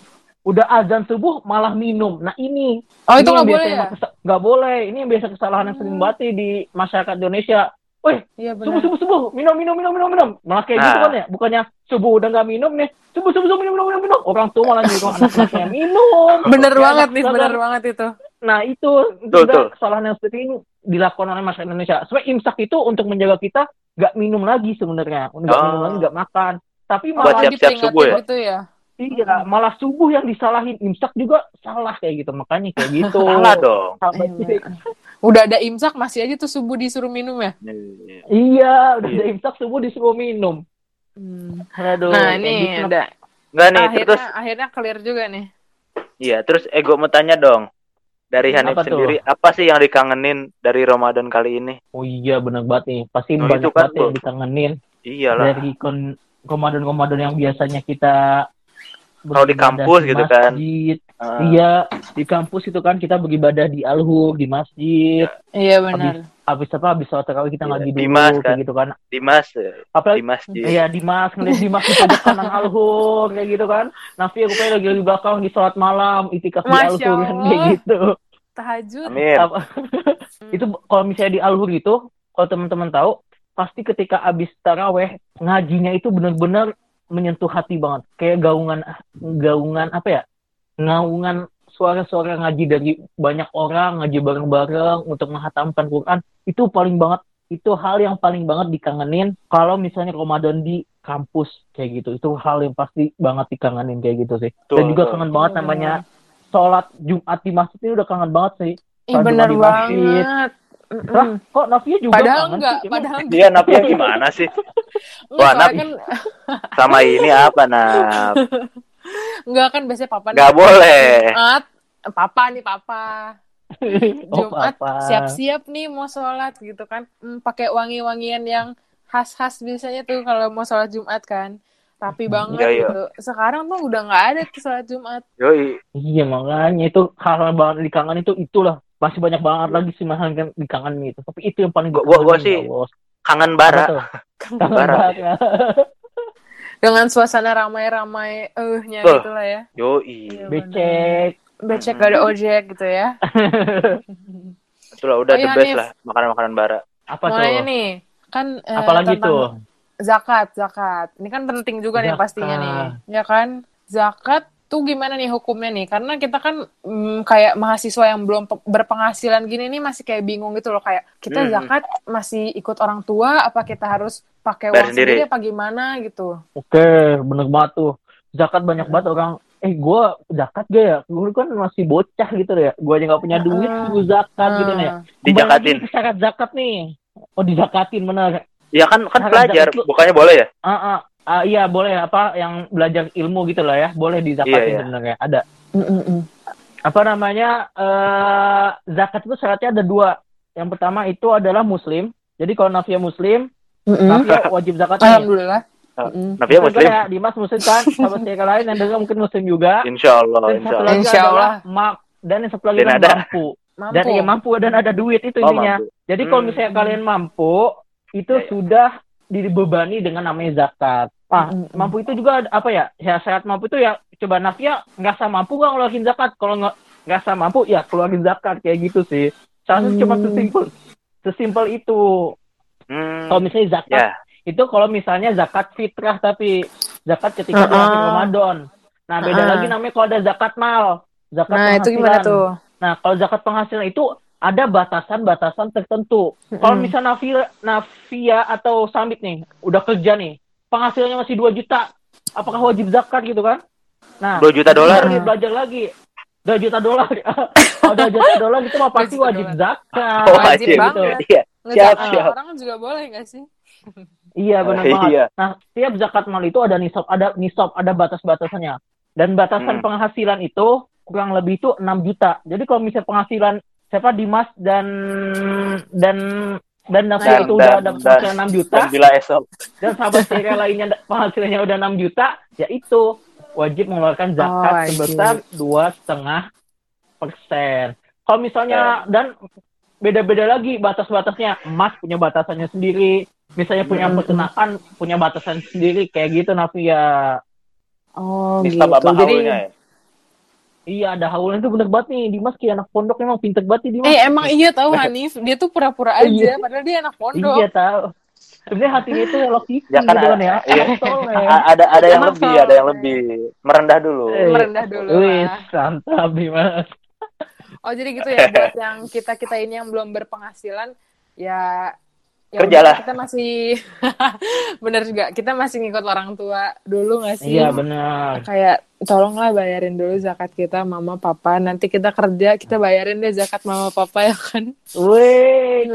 Udah azan subuh malah minum. Nah ini Oh itu nggak boleh ya? nggak boleh. Ini yang biasa kesalahan yang sering banget nih di masyarakat Indonesia. Wih, Iya subuh subuh subuh, minum minum minum minum minum. Malah kayak gitu Nah. kan ya. Bukannya subuh udah nggak minum nih. Subuh subuh subuh minum minum minum minum. Orang tua malah nyuruh anak-anaknya minum. Bener Ya, banget nih, bener banget itu. Nah itu, juga kesalahan yang seperti ini dilakukan oleh masyarakat Indonesia. Sebenarnya imsak itu untuk menjaga kita nggak minum lagi sebenarnya, nggak Oh. minum lagi, nggak makan. Tapi Buat malah siap-siap subuh ya? Gitu ya. Iya, malah subuh yang disalahin imsak juga salah kayak gitu. Makanya kayak gitu. salah dong. Iya. Udah ada imsak masih aja tuh subuh disuruh minum ya. Iya, udah Iya. ada imsak subuh disuruh minum. Aduh. Nah ini gitu. ada. Enggak nih, akhirnya terus akhirnya clear juga nih. iya, terus ego mau tanya dong. Dari Hanif Apa tuh? sendiri, apa sih yang dikangenin dari Ramadan kali ini? Oh iya bener banget nih. Pasti Oh, banyak kan, banget yang dikangenin Iyalah. dari kon Ramadan-Ramadan yang biasanya kita Kalau di kampus gitu kan. masjid. Ah. Iya, di kampus itu kan kita beribadah di alhur, di masjid. Iya benar. Habis apa? Habis sholat tarawih kita Iya, ngaji dulu, Dimas, kayak kan. gitu kan. Dimas, eh, Apalagi Dimas di Iya, Dimas ngeliat Dimas di pojok kanan alhur kayak gitu kan. Nafi rupanya lagi di belakang di sholat malam, itikaf di alhur kan kayak gitu. Tahajud. Amin. Apa- itu kalau misalnya di alhur itu, kalau teman-teman tahu, pasti ketika abis taraweh ngajinya itu benar-benar menyentuh hati banget. Kayak gaungan gaungan apa ya? Gaungan suara-suara ngaji dari banyak orang, ngaji bareng-bareng untuk menghatamkan Quran, itu paling banget itu hal yang paling banget dikangenin kalau misalnya Ramadan di kampus kayak gitu. Itu hal yang pasti banget dikangenin kayak gitu sih. Betul, Dan juga kangen banget Iya, namanya sholat Jumat di masjid ini udah kangen banget sih. Ih di masjid. banget. Kok Navia juga Padahal kangen enggak, sih? Padahal enggak. Dia Napia gimana sih? Enggak, Wah, Nap- kan Sama ini apa, Nap? enggak kan biasanya papa nih, Gak boleh. Jumat, papa nih papa. Oh, Jumat apa? siap-siap nih mau sholat gitu kan. Hmm, pakai wangi-wangian yang khas-khas biasanya tuh kalau mau sholat Jumat kan. Rapi banget Iya, iya. gitu. Sekarang tuh udah nggak ada tuh sholat Jumat. Yoi. Iya makanya itu hal banget dikangen itu itulah masih banyak banget lagi sih mahal yang dikangen itu tapi itu yang paling Gua- gua- gua dikangenin, sih ya Allah. Kangen bara. tuh? kangen Bara. Dengan suasana ramai-ramai eh-nya Tuh. gitu lah ya. Yoi. Iya, becek Becek gak ada ojek gitu ya. Itulah udah Oh, the iya, best Nif. lah makanan-makanan bara. apa Mau tuh nanya nih, kan eh, apalagi tuh zakat, zakat. Ini kan penting juga nih Zakat. pastinya nih, ya kan? Zakat tuh gimana nih hukumnya nih? Karena kita kan mm, kayak mahasiswa yang belum pe- berpenghasilan gini nih masih kayak bingung gitu loh kayak kita Hmm. zakat masih ikut orang tua apa kita harus pakai uang sendiri. sendiri apa gimana gitu? oke bener banget tuh zakat banyak banget orang eh gua zakat gak ya gue kan masih bocah gitu ya gua aja nggak punya duit Ah. gue zakat gitu nih ya Ah. Dijakatin. syarat zakat nih oh dizakatin bener Ya kan kan Zakat pelajar, itu- bukannya boleh ya? Ah, ah, ah, iya boleh apa yang belajar ilmu gitu lah ya boleh dizakatin Iya, iya. sebenarnya ada Mm-mm-mm. apa namanya eh zakat itu syaratnya ada dua yang pertama itu adalah muslim jadi kalau Nafia muslim Mm-mm. Nafia wajib zakat. Alhamdulillah. Ah, Mm-mm. Nabi ya Muslim kan ya, Dimas muslim kan saya yang lain yang dengar mungkin muslim juga Insya Allah, dan insya Allah. Insya adalah Allah. ma- dan yang satu lagi Dan ada. mampu Mampu. dan iya mampu dan ada duit itu Oh, intinya mampu. jadi kalau Hmm. misalnya kalian mampu itu Ya, ya. sudah dibebani dengan namanya zakat ah Mm-mm. mampu itu juga ada- apa ya ya syarat mampu itu ya coba Nafia nggak sama mampu nggak ngeluarin zakat kalau nggak nggak sama mampu ya keluarin zakat kayak gitu sih Seharusnya cuma Hmm. sesimpel sesimpel itu Hmm, kalau misalnya zakat ya. itu kalau misalnya zakat fitrah tapi zakat ketika Uh-uh. akhir Ramadan. Nah, beda Uh-uh. lagi namanya kalau ada zakat mal, zakat Nah, itu gimana tuh? Nah, kalau zakat penghasilan itu ada batasan-batasan tertentu. Kalau misalnya Nafia, Nafia atau Samit nih, udah kerja nih, penghasilannya masih 2 juta, apakah wajib zakat gitu kan? Nah, 2 juta dolar. belajar lagi, belajar lagi. 2 juta dolar. Kalau 2 juta dolar itu mah pasti 2 juta wajib zakat. Oh, wajib wajib. banget. Iya. Siap, Ngezakat siap. orang juga boleh gak sih? Iya benar Iya. banget. Nah, setiap zakat mal itu ada nisab, ada nisab, ada batas-batasannya. Dan batasan Hmm. penghasilan itu kurang lebih itu 6 juta. Jadi kalau misalnya penghasilan siapa Dimas dan dan dan Nafia Dan- itu udah dan- ada penghasilan 6 juta Dan bila esok. dan sahabat saya lainnya penghasilannya udah 6 juta, ya itu wajib mengeluarkan zakat Oh, sebesar dua setengah persen. Kalau misalnya dan beda-beda lagi batas-batasnya, emas punya batasannya sendiri, misalnya punya Mm-mm. peternakan punya batasan sendiri kayak gitu Navia. Oh, Nisab gitu. Jadi ya? Iya ada haulnya itu bener banget nih Dimas kayak anak pondok emang pinter banget nih Dimas. Eh emang iya tahu Hanif, dia tuh pura-pura aja padahal dia anak pondok. Iya tahu. Sebenarnya hatinya itu Loki Ya kan gitu kan ya. iya. Ada ada yang lebih, ada yang lebih. Merendah dulu. Eh, Merendah dulu Wih, santap Dimas. Oh jadi gitu ya buat yang kita kita ini yang belum berpenghasilan ya ya Kerjalah. kita masih bener juga kita masih ngikut orang tua dulu nggak sih? Iya benar. Kayak tolonglah bayarin dulu zakat kita mama papa nanti kita kerja kita bayarin deh zakat mama papa ya kan. Wih,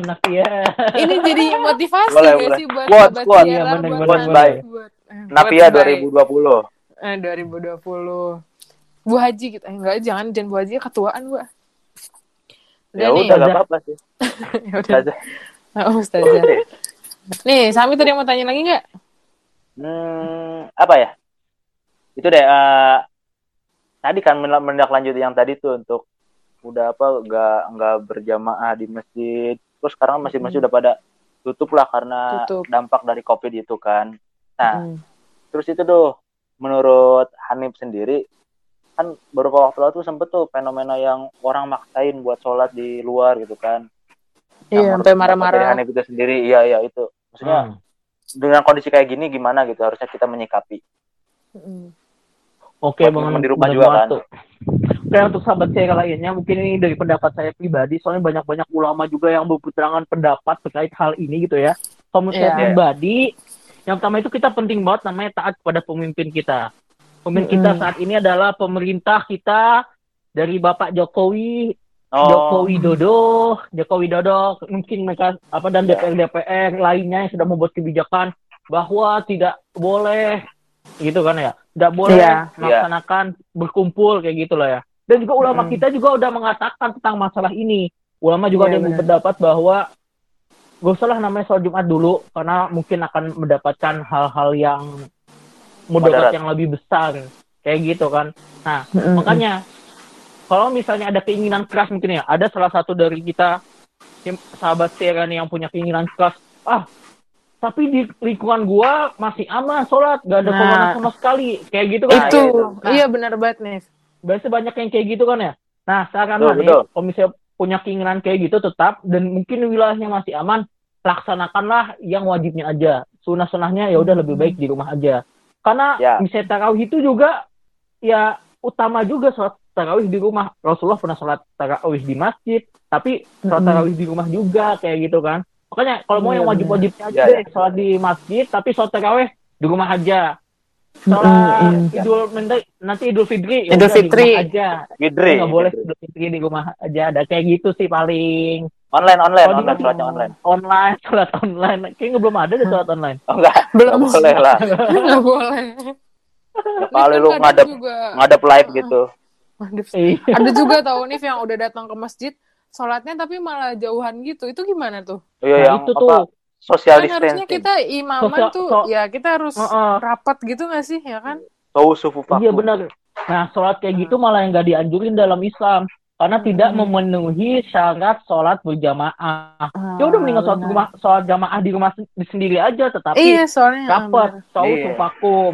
enak ya. Ini jadi motivasi Boleh, gak boleh. sih buat Quote, quote. Iya, bener, buat bener, Quotes nanti, by buat- eh, Napia quotes by. 2020. Eh, 2020. Bu Haji gitu. Eh, enggak, jangan jangan Bu Haji ketuaan, Bu. Ya nih. udah, gak apa-apa sih. Ya udah. Oh, Ustazah. Nih, Sami tadi mau tanya lagi nggak? Hmm, apa ya? Itu deh. eh, tadi kan mendak lanjut yang tadi tuh untuk udah apa nggak nggak berjamaah di masjid terus sekarang masjid-masjid udah pada tutup lah karena Tutup. dampak dari covid itu kan nah Mm. terus itu tuh menurut Hanif sendiri kan beberapa waktu lalu tuh sempet tuh fenomena yang orang maksain buat sholat di luar gitu kan Iya, sampai dari marah-marah. Hanif itu sendiri iya iya itu maksudnya Hmm. dengan kondisi kayak gini gimana gitu harusnya kita menyikapi Mm. Oke, Buat Bang. di rumah juga kan. Oke, untuk sahabat saya lainnya, mungkin ini dari pendapat saya pribadi, soalnya banyak-banyak ulama juga yang berputerangan pendapat terkait hal ini gitu ya. Kalau saya Iya. pribadi, yang pertama itu kita penting banget namanya taat kepada pemimpin kita. Pemimpin kita saat ini adalah pemerintah kita dari Bapak Jokowi, oh Joko Widodo, Joko Widodo, mungkin mereka apa dan DPR DPR lainnya yang sudah membuat kebijakan bahwa tidak boleh gitu kan ya, tidak boleh Iya. melaksanakan berkumpul kayak gitu lah ya. Dan juga ulama Mm-mm. kita juga udah mengatakan tentang masalah ini. Ulama juga Iya, ada yang berpendapat bahwa gak usah lah namanya sholat Jumat dulu karena mungkin akan mendapatkan hal-hal yang mudarat yang lebih besar kayak gitu kan. Nah, Mm-mm. Makanya kalau misalnya ada keinginan keras mungkin ya, ada salah satu dari kita tim- sahabat Sierra nih yang punya keinginan keras, ah tapi di lingkungan gua masih aman sholat, gak ada Nah. corona sama sekali, kayak gitu kan? itu, iya. Nah. iya benar banget nih. Biasa banyak yang kayak gitu kan ya. Nah sekarang Betul, nih, betul. kalau misalnya punya keinginan kayak gitu tetap dan mungkin wilayahnya masih aman, laksanakanlah yang wajibnya aja. Sunah-sunahnya ya udah lebih baik di rumah aja. Karena Ya. misalnya tarawih itu juga ya utama juga sholat tarawih di rumah. Rasulullah pernah sholat tarawih di masjid, tapi sholat Mm-mm. tarawih di rumah juga kayak gitu kan. Makanya kalau mau Iya, yang wajib-wajibnya aja Ya, deh, sholat di masjid, tapi sholat tarawih di rumah aja. Sholat Mm-mm. idul nanti, nanti idul fitri ya Idul Fitri. rumah aja. Fidri Nggak boleh idul fitri di rumah aja. Ada kayak gitu sih paling. online online di online sholatnya online Online, sholat online. Kayaknya belum ada deh sholat online. oh enggak Belum. Nggak boleh lah Nggak boleh. kali Kan lu ngadep juga, ngadep live gitu. Iya. Ada juga tahu nih yang udah datang ke masjid, sholatnya tapi malah jauhan gitu. Itu gimana tuh? iya Nah, yang itu apa tuh. social Kan harusnya distancing kita imaman Sosial- tuh, so- ya kita harus Heeh. rapat gitu nggak sih, ya kan? tahu sufu Iya benar. Nah, sholat kayak gitu malah yang nggak dianjurin dalam Islam karena tidak Hmm. memenuhi syarat sholat berjamaah. Ya udah mendingan sholat benar. rumah, sholat jamaah di rumah sen- sendiri aja, tetapi Iya, soalnya dapat tahu Iya.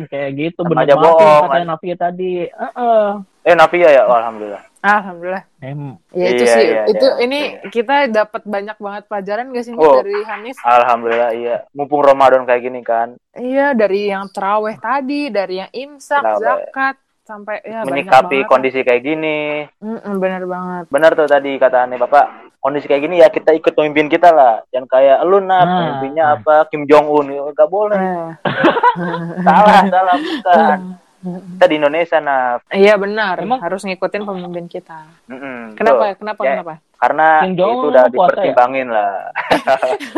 kayak gitu. Sama Benar banget katanya kan. Nafia tadi. Heeh. Eh Nafia ya oh, alhamdulillah Alhamdulillah. Em, Ya itu Iya, sih, iya, itu iya. ini kita dapat banyak banget pelajaran gak sih Oh. dari Hanif? alhamdulillah iya mumpung Ramadan kayak gini kan Iya, dari yang teraweh tadi, dari yang imsak, Terawih. zakat, sampai ya banyak menyikapi banget. kondisi kayak gini Mm-mm, bener banget. benar tuh tadi kata aneh bapak kondisi kayak gini ya kita ikut pemimpin kita lah yang kayak lu nah Nah. pemimpinnya apa Kim Jong Un nggak boleh Eh. salah salah bukan kita di Indonesia nah Iya benar, Emang- harus ngikutin pemimpin kita. Mm-mm, Kenapa? betul. Kenapa? Ya. Kenapa? karena itu udah ya? dipertimbangin lah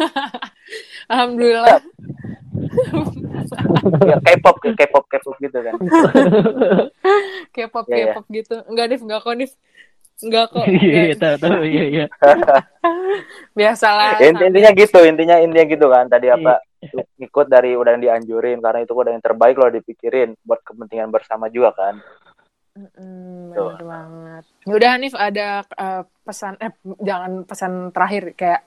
Alhamdulillah. ya, K-pop K-pop K-pop gitu kan K-pop, Iya, iya. K-pop gitu. Enggak, Nif, enggak kok, Nif. Enggak kok. Iya, iya, tahu, tahu, iya, iya. Biasalah. Inti- intinya gitu intinya intinya gitu kan tadi apa ikut dari udah yang dianjurin karena itu udah yang terbaik loh dipikirin buat kepentingan bersama juga kan Mm, Tuh. bener banget. Ya udah Hanif ada eh, pesan eh jangan pesan terakhir kayak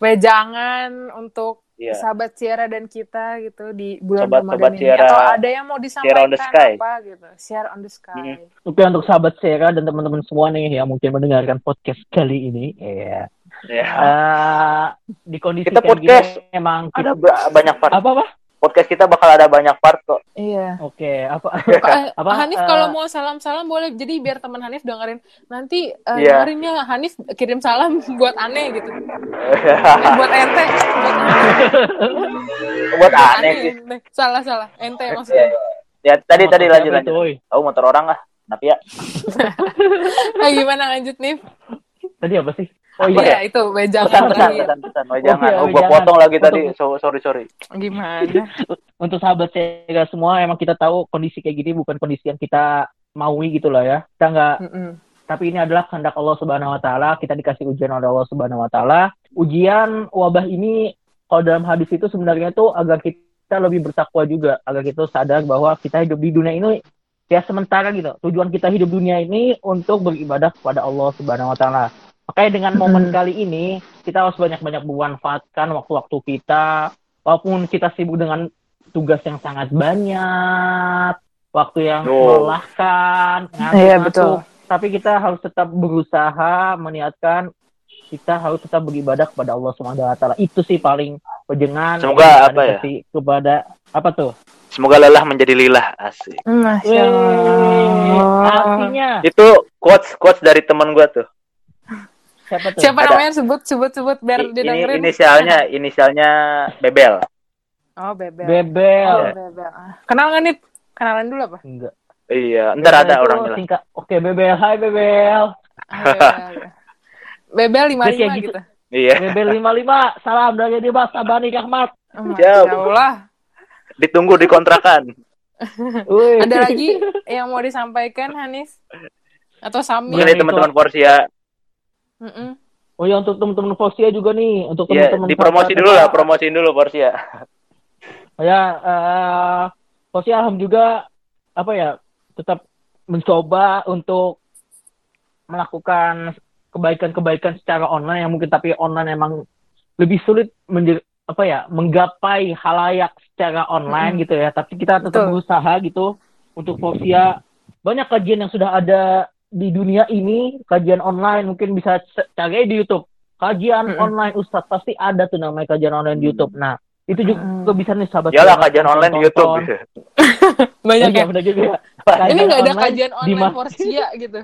wejangan untuk Iya. sahabat Sierra dan kita gitu di bulan Sobat- Ramadan sobat ini Sierra- atau ada yang mau disampaikan on the sky. apa gitu. Share on the sky. Mhm. Oke untuk sahabat Sera dan teman-teman semua nih yang mungkin mendengarkan podcast kali ini, ya. Ya Eh, di kondisi Kita podcast gini emang ada ba- banyak part apa apa? podcast kita bakal ada banyak part kok Iya. Oke, apa? Kak, eh, Apa, Hanif eh, kalau mau salam-salam boleh. Jadi biar teman Hanif dengerin. Nanti eh, Iya. dengerinnya Hanif kirim salam buat aneh gitu. Eh, buat ente. Buat buat aneh sih ente. Salah salah. Ente ya, maksudnya. ya tadi tadi Motor lanjut siapa lanjut woy? tahu motor orang lah tapi ya Nah, gimana lanjut nih? Tadi apa sih? Oh Iya, iya. itu wejangan pesan pesan pesan pesan oh, jangan iya, oh, gua jangan. potong lagi tadi Untuk- so, sorry sorry Gimana? Untuk sahabat Sera semua emang kita tahu kondisi kayak gini bukan kondisi yang kita maui gitu lah ya. Kita nggak Mm-mm. tapi ini adalah kehendak Allah Subhanahu wa taala. Kita dikasih ujian oleh Allah Subhanahu wa taala. Ujian wabah ini kalau dalam hadis itu sebenarnya itu agar kita lebih bertakwa juga, agar kita sadar bahwa kita hidup di dunia ini ya sementara gitu. Tujuan kita hidup dunia ini untuk beribadah kepada Allah Subhanahu wa taala. Makanya dengan momen Mm-mm. kali ini kita harus banyak-banyak memanfaatkan waktu-waktu kita walaupun kita sibuk dengan tugas yang sangat banyak, waktu yang melelahkan, Iya, ngantuk-ngantuk, betul. tapi kita harus tetap berusaha meniatkan kita harus tetap beribadah kepada Allah Subhanahu wa taala. Itu sih paling pejengan Semoga apa ya? kepada apa tuh? Semoga lelah menjadi lilah asik. Masya Wih, Allah. artinya Itu quotes quotes dari teman gua tuh. Siapa tuh? Siapa Ada. namanya sebut sebut sebut biar I- ini didengerin. inisialnya inisialnya Bebel. Oh bebel. Bebel. Oh bebel. Ah. Kenal nggak nih? Kenalan dulu apa? Enggak. Iya, ntar Bebel ada orangnya lah. singkat. Oke, Bebel. Hai Bebel. Bebel. Lima lima gitu. gitu. Iya, Bebel 55. Salam dari Dimas Abani Rahmat. Oh. Masya Allah. ditunggu di kontrakan. Ada lagi yang mau disampaikan Hanis? Atau Sami? Ini teman-teman Porsia. Mm-mm. Oh ya untuk teman-teman Fosia juga nih, untuk Iya, teman-teman dipromosi Fosia dulu lah, juga. promosiin dulu Porsia. Ya, eh Fosia alhamdulillah apa ya tetap mencoba untuk melakukan kebaikan-kebaikan secara online yang mungkin tapi online emang lebih sulit menjadi apa ya menggapai halayak secara online Mm-mm. gitu ya tapi kita tetap Betul. berusaha gitu untuk Fosia banyak kajian yang sudah ada di dunia ini kajian online mungkin bisa cari di YouTube kajian Mm-mm. online Ustadz pasti ada tuh namanya kajian online di YouTube nah itu juga Mm. bisa nih sahabat Yalah kajian online di YouTube. tonton. Banyak iya, ya. juga ya. Ini nggak ada kajian di online Porsia gitu.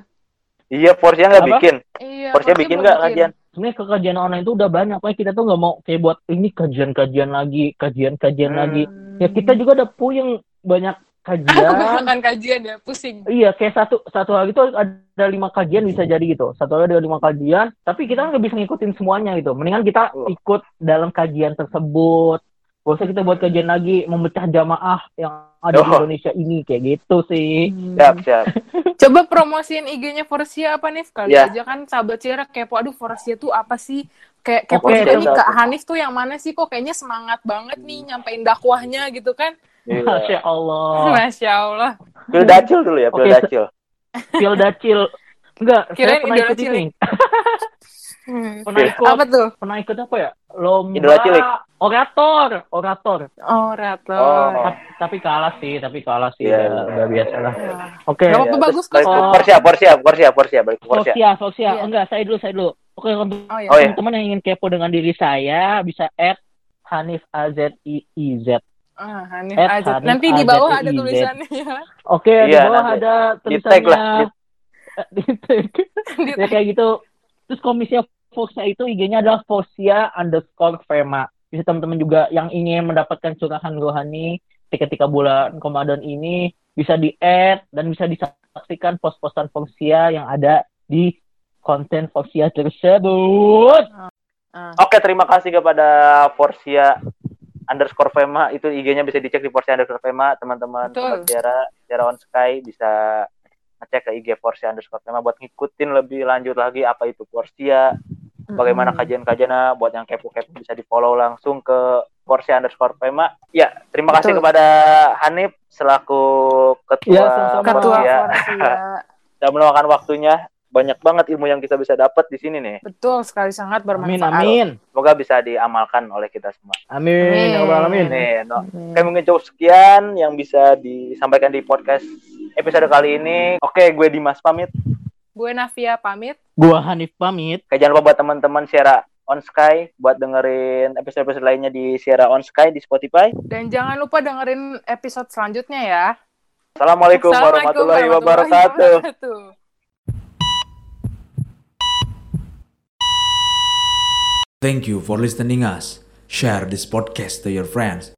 iya, Porsia nggak bikin. Iya. Porsia bikin nggak kajian? sebenarnya ke kajian online itu udah banyak makanya kita tuh nggak mau kayak buat ini kajian-kajian lagi kajian-kajian Hmm. lagi ya kita juga udah puyeng banyak kajian Kebanyakan kajian ya, pusing. iya kayak satu satu hari itu ada lima kajian bisa jadi gitu satu hari ada lima kajian tapi kita nggak bisa ngikutin semuanya gitu mendingan kita Oh. ikut dalam kajian tersebut Gak usah kita buat kajian lagi memecah jamaah yang ada di Oh. Indonesia ini kayak gitu sih Siap, siap. Coba promosiin IG-nya Forsia apa nih? Kali Ya. aja kan sahabat Cira kepo. Aduh Forsia tuh apa sih? Kayak kepo nih siap. Kak Hanif tuh yang mana sih? Kok kayaknya semangat banget nih nyampein dakwahnya gitu kan? Iya. Masya Allah Masya Allah. Pil dacil dulu ya, pil Oke, dacil. Pil Dacil enggak saya pernah ikut cilik. ini Hmm. pernah ikut Apa tuh? pernah ikut apa ya lomba Idola cilik. orator orator Oh, Rator. Oh. Ta- tapi kalah sih tapi kalah sih Iya, ya, iya. udah biasa lah Wah. oke Gak apa-apa, Iya, bagus kok. ke Porsia, Porsia, Porsia, Porsia, balik ke Fosia Iya. enggak saya dulu saya dulu oke untuk Oh ya. Oh ya. teman-teman yang ingin kepo dengan diri saya bisa add Hanif A Z I I Z Ah, Hanif Eh, aja. Hanif Nanti di bawah ada tulisannya ya. oke di Iya, bawah nanti. ada Di tag lah, tulisannya di tag Di- ya kayak gitu terus komisinya Fosia itu IG-nya adalah Fosia underscore Fema bisa teman-teman juga yang ingin mendapatkan curahan rohani ketika bulan Ramadan ini bisa di add dan bisa disaksikan post-postan Fosia yang ada di konten Fosia tersebut Ah. Oke, terima kasih kepada Porsia underscore Fema. Itu IG-nya bisa dicek di Porsia underscore Fema. Teman-teman Tiara, Tiara on Sky bisa ngecek ke IG Porsia underscore Fema buat ngikutin lebih lanjut lagi apa itu Porsia, bagaimana Mm-mm. kajian-kajiannya buat yang kepo-kepo bisa di follow langsung ke Porsia underscore Fema. Ya, terima kasih Betul. kepada Hanif selaku ketua Ya, sama-sama. Ketua Porsia. Forsia. Sudah meluangkan waktunya. Banyak banget ilmu yang kita bisa dapat di sini nih. Betul sekali sangat amin bermanfaat. amin Semoga bisa diamalkan oleh kita semua. amin ya Rabbal alamin Nih, no. Amin. Oke, mungkin cukup sekian yang bisa disampaikan di podcast episode kali ini. Oke, gue Dimas pamit. Gue Navia pamit. gua Hanif pamit Oke, jangan lupa buat teman-teman Sierra On Sky buat dengerin episode-episode lainnya di Sierra On Sky di Spotify. Dan jangan lupa dengerin episode selanjutnya ya. Assalamualaikum, Assalamualaikum warahmatullahi wabarakatuh. wabarakatuh. Thank you for listening us. Share this podcast to your friends.